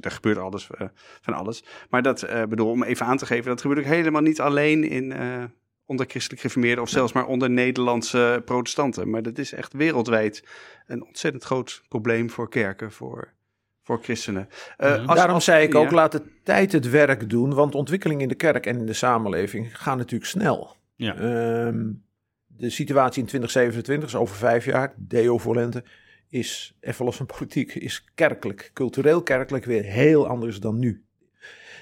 Daar gebeurt alles, eh, van alles. Maar dat, eh, bedoel, om even aan te geven, dat gebeurt ook helemaal niet alleen in... onder christelijk gereformeerden of zelfs maar onder Nederlandse protestanten. Maar dat is echt wereldwijd een ontzettend groot probleem voor kerken, voor, voor christenen. Eh, als- Daarom als- zei ik ook, ja. laat de tijd het werk doen, want ontwikkelingen in de kerk en in de samenleving gaan natuurlijk snel. Ja. Ehm, de situatie in 2027, is over vijf jaar, deo volente, is, even los van politiek, is kerkelijk, cultureel kerkelijk weer heel anders dan nu.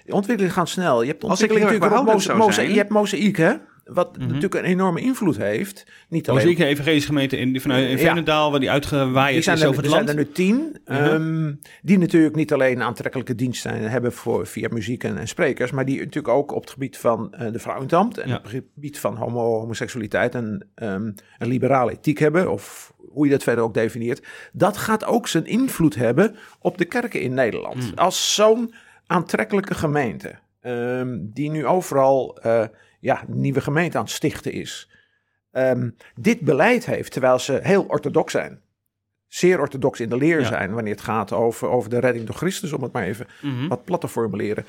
De ontwikkelingen gaan snel. Je hebt de Als ik ontwikkeling natuurlijk ook behoudend moza- zou moza- zijn- Je hebt mozaïek, hè? Wat Mhm. natuurlijk een enorme invloed heeft. Niet alleen ik, een evangelische gemeente in, vanuit in Ja. Veenendaal, waar die uitgewaaid zijn is er, over er het zijn land. er nu tien, Ja. ehm, die natuurlijk niet alleen een aantrekkelijke dienst zijn, hebben voor, via muziek en, en sprekers, maar die natuurlijk ook op het gebied van eh, de vrouwentambt en Ja. op het gebied van homo, homoseksualiteit en ehm, een liberale ethiek hebben, of hoe je dat verder ook definieert. Dat gaat ook zijn invloed hebben op de kerken in Nederland. Mm. Als zo'n aantrekkelijke gemeente, ehm, die nu overal eh, ja, een nieuwe gemeente aan het stichten is, ehm, dit beleid heeft, terwijl ze heel orthodox zijn zeer orthodox in de leer Ja. zijn wanneer het gaat over, over de redding door Christus, om het maar even Mhm. wat plat te formuleren.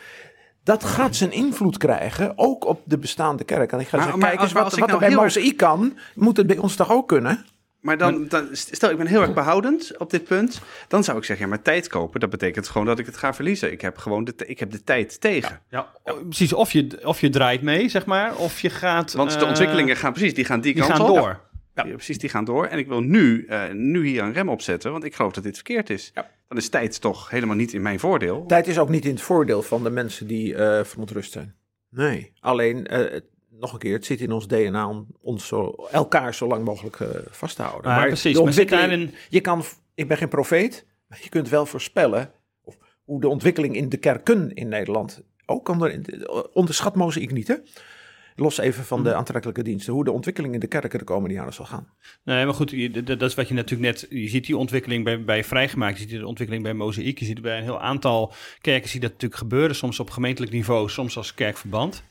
Dat gaat zijn invloed krijgen, ook op de bestaande kerk. En ik ga Maar- zeggen, maar kijk eens, wat, wat er nou bij heel Mozaïek kan, moet het bij ons toch ook kunnen? Maar dan, dan, stel, ik ben heel erg behoudend op dit punt. Dan zou ik zeggen, ja, maar tijd kopen, dat betekent gewoon dat ik het ga verliezen. Ik heb gewoon de, ik heb de tijd tegen. Ja, o- precies. Of je, of je draait mee, zeg maar, of je gaat... Want de eh, ontwikkelingen gaan precies, die gaan die, die kant gaan op. door. Ja, precies, die gaan door. En ik wil nu, eh, nu hier een rem op zetten, want ik geloof dat dit verkeerd is. Ja. Dan is tijd toch helemaal niet in mijn voordeel. Tijd is ook niet in het voordeel van de mensen die eh verontrust zijn. Nee, alleen, eh, nog een keer, het zit in ons DNA om ons zo, elkaar zo lang mogelijk eh, vast te houden. Ah, precies, maar zit daarin- je kan, je bent geen profeet, maar je kunt wel voorspellen of, hoe de ontwikkeling in de kerken in Nederland ook kan. Er, onderschat Mozaïek niet, hè? Los even van de aantrekkelijke diensten, hoe de ontwikkeling in de kerken de komende jaren zal gaan. Nee, maar goed, dat is wat je natuurlijk net... Je ziet die ontwikkeling bij, bij Vrijgemaakt, je ziet de ontwikkeling bij Mozaïek, je ziet bij een heel aantal kerken zie dat natuurlijk gebeuren, soms op gemeentelijk niveau, soms als kerkverband.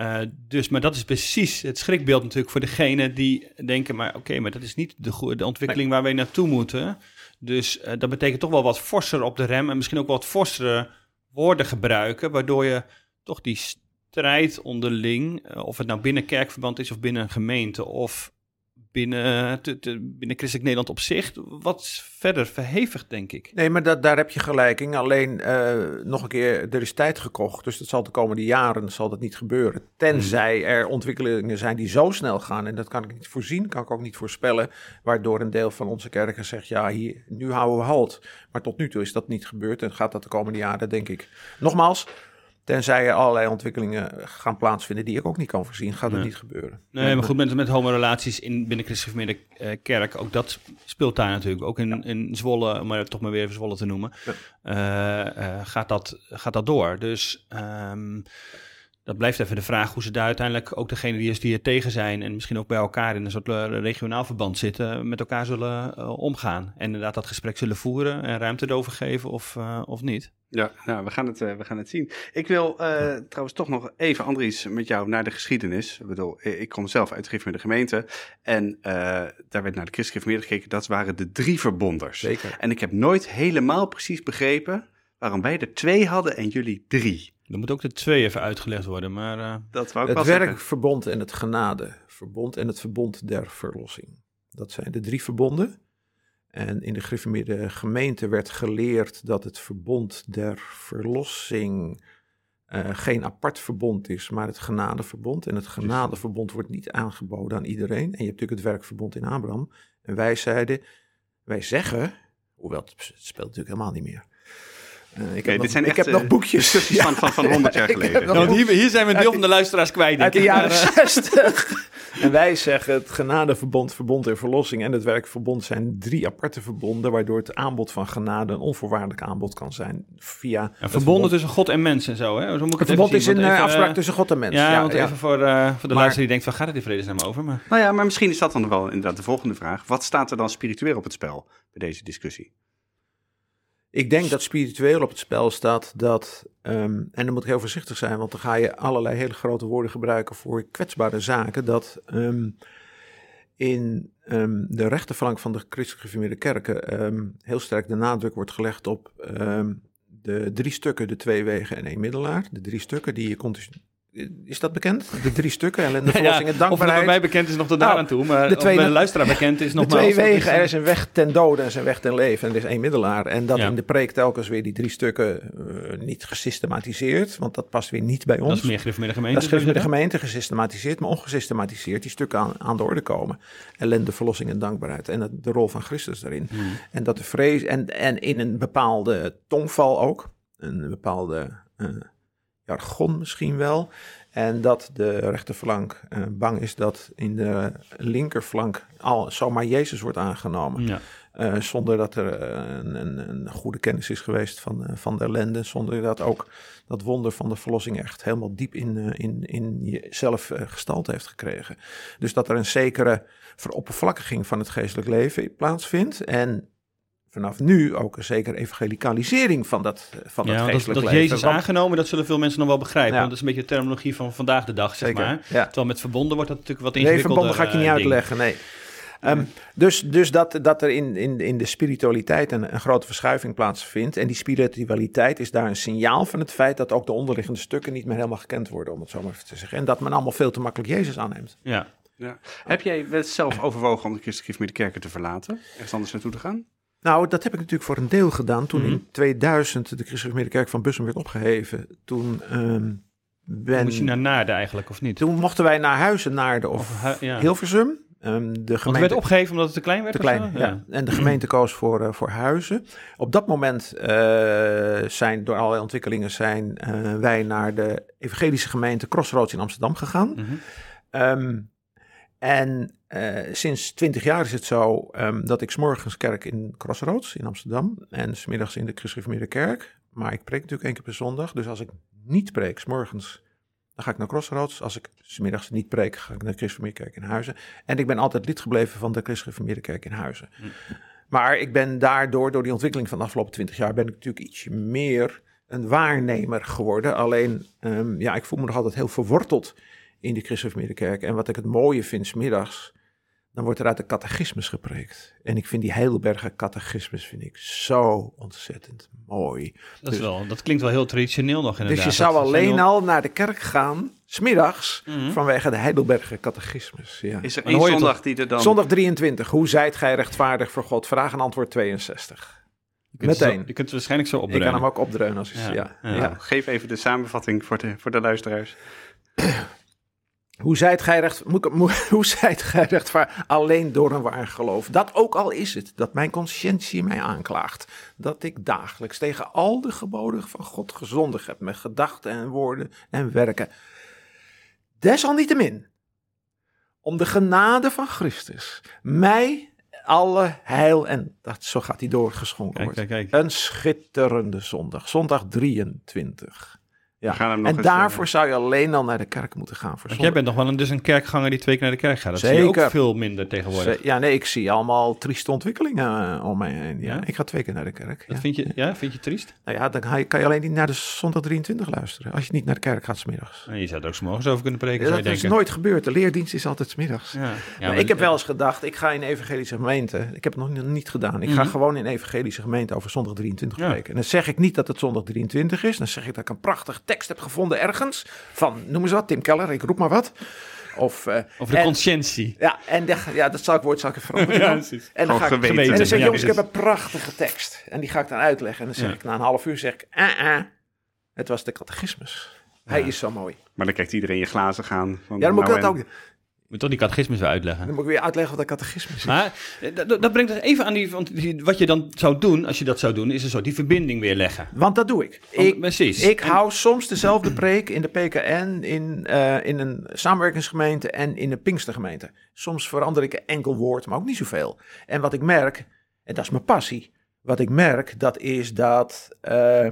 Eh, dus, maar dat is precies het schrikbeeld natuurlijk voor degene die denken, maar oké, maar dat is niet de, ontwikkeling waar wij naartoe moeten. Dus eh, dat betekent toch wel wat forser op de rem en misschien ook wat forsere woorden gebruiken, waardoor je toch die strijd onderling, eh, of het nou binnen kerkverband is of binnen een gemeente of binnen, te- te- binnen Christelijk Nederland op zich, wat verder verhevigd, denk ik. Nee, maar dat, daar heb je gelijk in. Alleen eh, nog een keer, er is tijd gekocht. Dus dat zal de komende jaren zal dat niet gebeuren. Tenzij er ontwikkelingen zijn die zo snel gaan. En dat kan ik niet voorzien, kan ik ook niet voorspellen. Waardoor een deel van onze kerken zegt, ja, hier, nu houden we halt. Maar tot nu toe is dat niet gebeurd en gaat dat de komende jaren, denk ik. Nogmaals, tenzij er allerlei ontwikkelingen gaan plaatsvinden die ik ook niet kan voorzien, gaat het Nee. niet gebeuren. Nee, maar goed, met, met homorelaties in, binnen Christelijk Gemeente eh, Kerk, ook dat speelt daar natuurlijk. Ook in, in Zwolle, om maar toch maar weer even Zwolle te noemen, Ja. eh, eh, gaat, dat, gaat dat door. Dus ehm, dat blijft even de vraag hoe ze daar uiteindelijk ook degene die, is die er tegen zijn en misschien ook bij elkaar in een soort eh, regionaal verband zitten, met elkaar zullen eh, omgaan. En inderdaad dat gesprek zullen voeren en ruimte erover geven of, eh, of niet. Ja, nou, we gaan het, eh, we gaan het zien. Ik wil eh, trouwens toch nog even, Andries, met jou naar de geschiedenis. Ik bedoel, eh, ik kom zelf uit de gemeente. En eh, daar werd naar de christelijk meer gekeken. Dat waren de drie verbonders. Zeker. En ik heb nooit helemaal precies begrepen waarom wij er twee hadden en jullie drie. Dan moet ook de twee even uitgelegd worden, maar... eh, Dat wou ik Het werkverbond en het genadeverbond en het verbond der verlossing. Dat zijn de drie verbonden. En in de gereformeerde gemeente werd geleerd dat het verbond der verlossing eh, geen apart verbond is, maar het genadeverbond. En het genadeverbond wordt niet aangeboden aan iedereen. En je hebt natuurlijk het werkverbond in Abraham. En wij zeiden, wij zeggen, hoewel het speelt natuurlijk helemaal niet meer. Ik heb, dit nog, zijn ik echt, heb nog boekjes. discussies van- van- van 100 jaar geleden. Nou, boekjes. hier, hier zijn we een deel van de luisteraars kwijt, denk Uit de jaren Maar, eh, 60. En wij zeggen het genadeverbond, verbond en verlossing en het werkverbond zijn drie aparte verbonden, waardoor het aanbod van genade een onvoorwaardelijk aanbod kan zijn via. Ja, verbonden tussen God en mens en zo, hè? Zo moet ik Het het verbond even is een want eh, even, afspraak tussen God en mens. Ja, want even voor, eh, voor de Maar- luisteraar die denkt van, gaat het in vredesnaam over? Maar... Nou ja, maar misschien is dat dan wel inderdaad de volgende vraag. Wat staat er dan spiritueel op het spel bij deze discussie? Ik denk dat spiritueel op het spel staat dat, ehm, en dan moet ik heel voorzichtig zijn, want dan ga je allerlei hele grote woorden gebruiken voor kwetsbare zaken, dat ehm, in ehm, de rechterflank van de christelijk gereformeerde kerken heel sterk de nadruk wordt gelegd op de drie stukken, de twee wegen en één middelaar. De drie stukken die je continu... Is dat bekend? De drie stukken, ellende, verlossing en of dankbaarheid. mij bekend is nog tot Nou, daar aan toe, maar de of twee- bij de luisteraar bekend is De nogmaals. twee wegen, er is een weg ten dode en er is een weg ten leven en er is één middelaar. En dat Ja. in de preek telkens weer die drie stukken eh, niet gesystematiseerd, want dat past weer niet bij ons. Dat is meer gereformeerde gemeente. Dat is met de gemeente gesystematiseerd, maar ongesystematiseerd die stukken aan, aan de orde komen. Ellende, verlossing en dankbaarheid. En de rol van Christus daarin. Hmm. En dat de vrees, en, en in een bepaalde tongval ook, een bepaalde eh, jargon misschien wel. En dat de rechterflank eh, bang is dat in de linkerflank al zomaar Jezus wordt aangenomen. Ja. Eh, zonder dat er eh, een, een, een goede kennis is geweest van, van de ellende. Zonder dat ook dat wonder van de verlossing echt helemaal diep in, in, in jezelf gestalte heeft gekregen. Dus dat er een zekere veroppervlakkiging van het geestelijk leven plaatsvindt. En vanaf nu ook een zekere evangelicalisering van dat, eh, van Ja, dat dat, geestelijk dat leven. Jezus Want- aangenomen, dat zullen veel mensen nog wel begrijpen. Ja. Want dat is een beetje de terminologie van vandaag de dag, zeg Zeker, maar. ja. Terwijl met verbonden wordt dat natuurlijk wat Nee, ingewikkelder. verbonden ga ik je niet eh, ding. uitleggen, nee. Ehm, dus dus dat, dat er in, in, in de spiritualiteit een, een grote verschuiving plaatsvindt. En die spiritualiteit is daar een signaal van het feit dat ook de onderliggende stukken niet meer helemaal gekend worden, om het zo maar even te zeggen. En dat men allemaal veel te makkelijk Jezus aanneemt. Ja. Ja. Heb jij zelf overwogen om de christelijke kerken te verlaten? Ergens anders naartoe te gaan? Nou, dat heb ik natuurlijk voor een deel gedaan toen Mhm. in 2000 de Christelijke Kerk van Bussum werd opgeheven. Toen, ehm, ben, Moest je naar Naarden eigenlijk, of niet? toen mochten wij naar Huizen, Naarden of, Of, hu- ja. Hilversum. Ehm, de Want het gemeente... werd opgegeven omdat het te klein werd? Te klein, ja. En de gemeente koos voor, eh, voor huizen. Op dat moment eh, zijn door allerlei ontwikkelingen zijn eh, wij naar de evangelische gemeente Crossroads in Amsterdam gegaan. Mhm. Ehm, en eh, sinds twintig jaar is het zo ehm, dat ik 's morgens kerk in Crossroads in Amsterdam en 's middags in de Gereformeerde Kerk. Maar ik preek natuurlijk één keer per zondag. Dus als ik niet preek 's morgens, Dan ga ik naar Crossroads. Als ik 's middags niet preek, ga ik naar de Christelijke Kerk in Huizen. En ik ben altijd lid gebleven van de Christelijke Kerk in Huizen. Maar ik ben daardoor, door die ontwikkeling van de afgelopen twintig jaar, ben ik natuurlijk ietsje meer een waarnemer geworden. Alleen, ehm, ja, ik voel me nog altijd heel verworteld in die Christelijke Kerk. En wat ik het mooie vind, 's middags, dan wordt er uit de catechismus gepreekt. En ik vind die Heidelberger catechismus vind ik zo ontzettend mooi. Dat, is Dus- wel, dat klinkt wel heel traditioneel nog inderdaad. Dus je zou Dat alleen al naar de kerk gaan, smiddags, Mhm. vanwege de Heidelberger catechismus. Ja. Is er één je zondag die er dan... Zondag 23, hoe zijt gij rechtvaardig voor God? Vraag en antwoord 62. Je zo- Meteen. je kunt het waarschijnlijk zo Ik opbrengen. kan hem ook opdreunen als ik... Ja, Ja. ja. Ja. Geef even de samenvatting voor de, voor de luisteraars. Hoe zijt gij recht, moet ik- moet- hoe zijt gij rechtvaardig? Alleen door een waar geloof. Dat ook al is het, dat mijn conscientie mij aanklaagt. Dat ik dagelijks tegen al de geboden van God gezondigd heb. Met gedachten en woorden en werken. Desalniettemin, om de genade van Christus, mij alle heil en dat, zo gaat hij doorgeschonken Kijk, worden. kijk, kijk. Een schitterende zondag, zondag 23. Ja. We gaan hem nog En eens, daarvoor eh, zou je alleen al naar de kerk moeten gaan. Voor Want jij bent nog wel een, dus een kerkganger die twee keer naar de kerk gaat. Dat zie je Zeker. ook veel minder tegenwoordig. Ja, nee, ik zie allemaal trieste ontwikkelingen eh, om mij heen. Ja. Ja? Ik ga twee keer naar de kerk. Dat Ja. vind, je, ja, vind je triest? Nou ja, dan kan je alleen niet naar de zondag 23 luisteren. Als je niet naar de kerk gaat smiddags. Nou, je zou er ook 's morgens over kunnen preken, Ja, dat is nooit gebeurd. De leerdienst is altijd smiddags. Ja. Ja, maar maar- ik heb wel eens gedacht, ik ga in evangelische gemeente. Ik heb het nog niet gedaan. Ik ga Mhm. gewoon in evangelische gemeente over zondag 23 Ja. spreken. En dan zeg ik niet dat het zondag 23 is. Dan zeg ik dat ik een prachtige tekst heb gevonden ergens. Van, noem eens wat, Tim Keller, ik roep maar wat. Of, eh, Over de en- conscientie. Ja, en de, ja, dat zal ik woord zal ik even veranderen. Ja, dan. precies. en dan ga ik, geweten. en dan zeg ik, jongens, ik heb een prachtige tekst. En die ga ik dan uitleggen. En dan zeg Ja. ik, na een half uur zeg ik, ah, ah, het was de catechismus. Hij is zo mooi. Maar dan kijkt iedereen je glazen gaan. Van, Ja, dan moet ik nou dat en- ook, Moet toch die catechismus weer uitleggen. dan moet ik weer uitleggen wat de catechismus is. Maar eh, dat, dat brengt ons even aan die, want die- wat je dan zou doen, als je dat zou doen, is een soort die verbinding weer leggen. Want dat doe ik. Want- Ik, precies. ik hou soms dezelfde preek in de PKN, in, eh, in een samenwerkingsgemeente en in een Pinkstergemeente. Soms verander ik een enkel woord, maar ook niet zoveel. En wat ik merk, en dat is mijn passie, wat ik merk, dat is dat eh,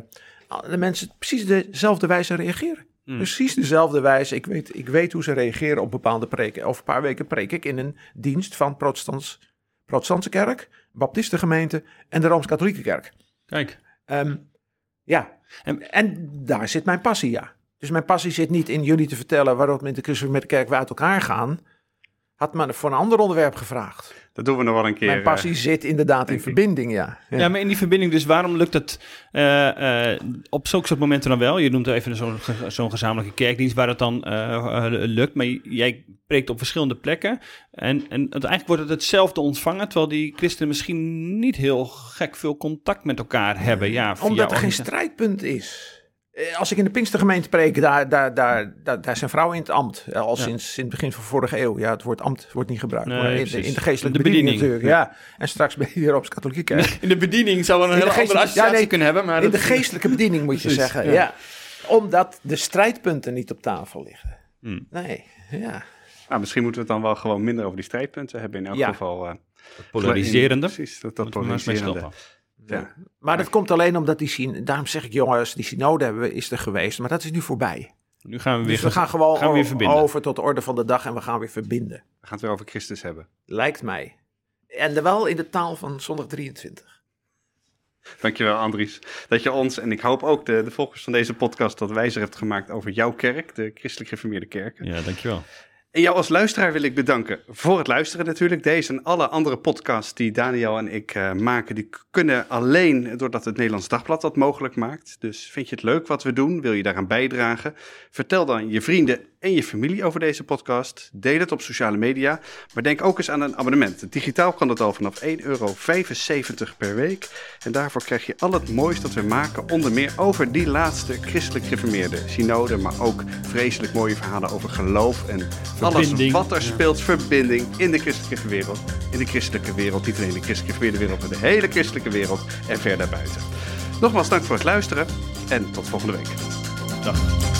de mensen precies dezelfde wijze reageren. Mm. Precies dezelfde wijze. Ik weet, ik weet hoe ze reageren op bepaalde preken. Over een paar weken preek ik in een dienst van protestants, protestantse kerk, baptistengemeente en de Rooms-Katholieke kerk. Kijk. Ehm, ja, En- en, daar zit mijn passie, ja. Dus mijn passie zit niet in jullie te vertellen waarom met de met de kerk we uit elkaar gaan. Had me voor een ander onderwerp gevraagd. Dat doen we nog wel een keer. mijn passie eh, zit inderdaad in verbinding, ja. ja. Ja. maar in die verbinding, dus waarom lukt het eh, eh, op zulke soort momenten dan wel? Je noemt er even zo'n zo'n gezamenlijke kerkdienst waar het dan lukt, maar jij preekt op verschillende plekken. En, en het, eigenlijk wordt het hetzelfde ontvangen, terwijl die christenen misschien niet heel gek veel contact met elkaar hebben. Ja, Omdat er geen strijdpunt is. Eh, Als ik in de Pinkstergemeente preek, daar, daar, daar, daar, daar zijn vrouwen in het ambt. Eh, Al Ja. sinds, sinds het begin van vorige eeuw. Ja, het woord ambt wordt niet gebruikt. Nee, maar in, de, precies. in de geestelijke De bediening, bediening. natuurlijk. Ja. En straks bij de Rooms-Katholieke kerk. In de bediening zou wel een hele andere associatie ja, nee, kunnen hebben, maar in de geestelijke bediening moet je Precies, zeggen. ja. Ja. Omdat de strijdpunten niet op tafel liggen. Hmm. Nee, ja. nou, misschien moeten we het dan wel gewoon minder over die strijdpunten hebben. In elk Ja. geval. eh, polariserende. Precies, dat, dat polariserende. Ja. Maar dat komt alleen omdat die synode, daarom zeg ik jongens, die synode hebben we, is er geweest, maar dat is nu voorbij. Nu gaan we weer, Dus we gaan gewoon gaan we weer o- verbinden. over tot de orde van de dag en we gaan weer verbinden. We gaan het weer over Christus hebben. Lijkt mij. En dan wel in de taal van zondag 23. Dankjewel, Andries. Dat je ons, en ik hoop ook de, de volgers van deze podcast, dat wijzer hebt gemaakt over jouw kerk, de Christelijk Gereformeerde Kerken. Ja, dankjewel. Jou als luisteraar wil ik bedanken voor het luisteren natuurlijk. Deze en alle andere podcasts die Daniel en ik eh, maken, die kunnen alleen doordat het Nederlands Dagblad dat mogelijk maakt. Dus vind je het leuk wat we doen? Wil je daaraan bijdragen? Vertel dan je vrienden en je familie over deze podcast. Deel het op sociale media. Maar denk ook eens aan een abonnement. Digitaal kan dat al vanaf 1,75 euro per week. En daarvoor krijg je al het moois dat we maken. Onder meer over die laatste christelijk gereformeerde synode. Maar ook vreselijk mooie verhalen over geloof en alles Verbinding. wat er speelt. Verbinding in de christelijke wereld. In de christelijke wereld. Niet alleen de christelijke wereld, maar de hele christelijke wereld. En ver daarbuiten. Nogmaals dank voor het luisteren. En tot volgende week. Dag.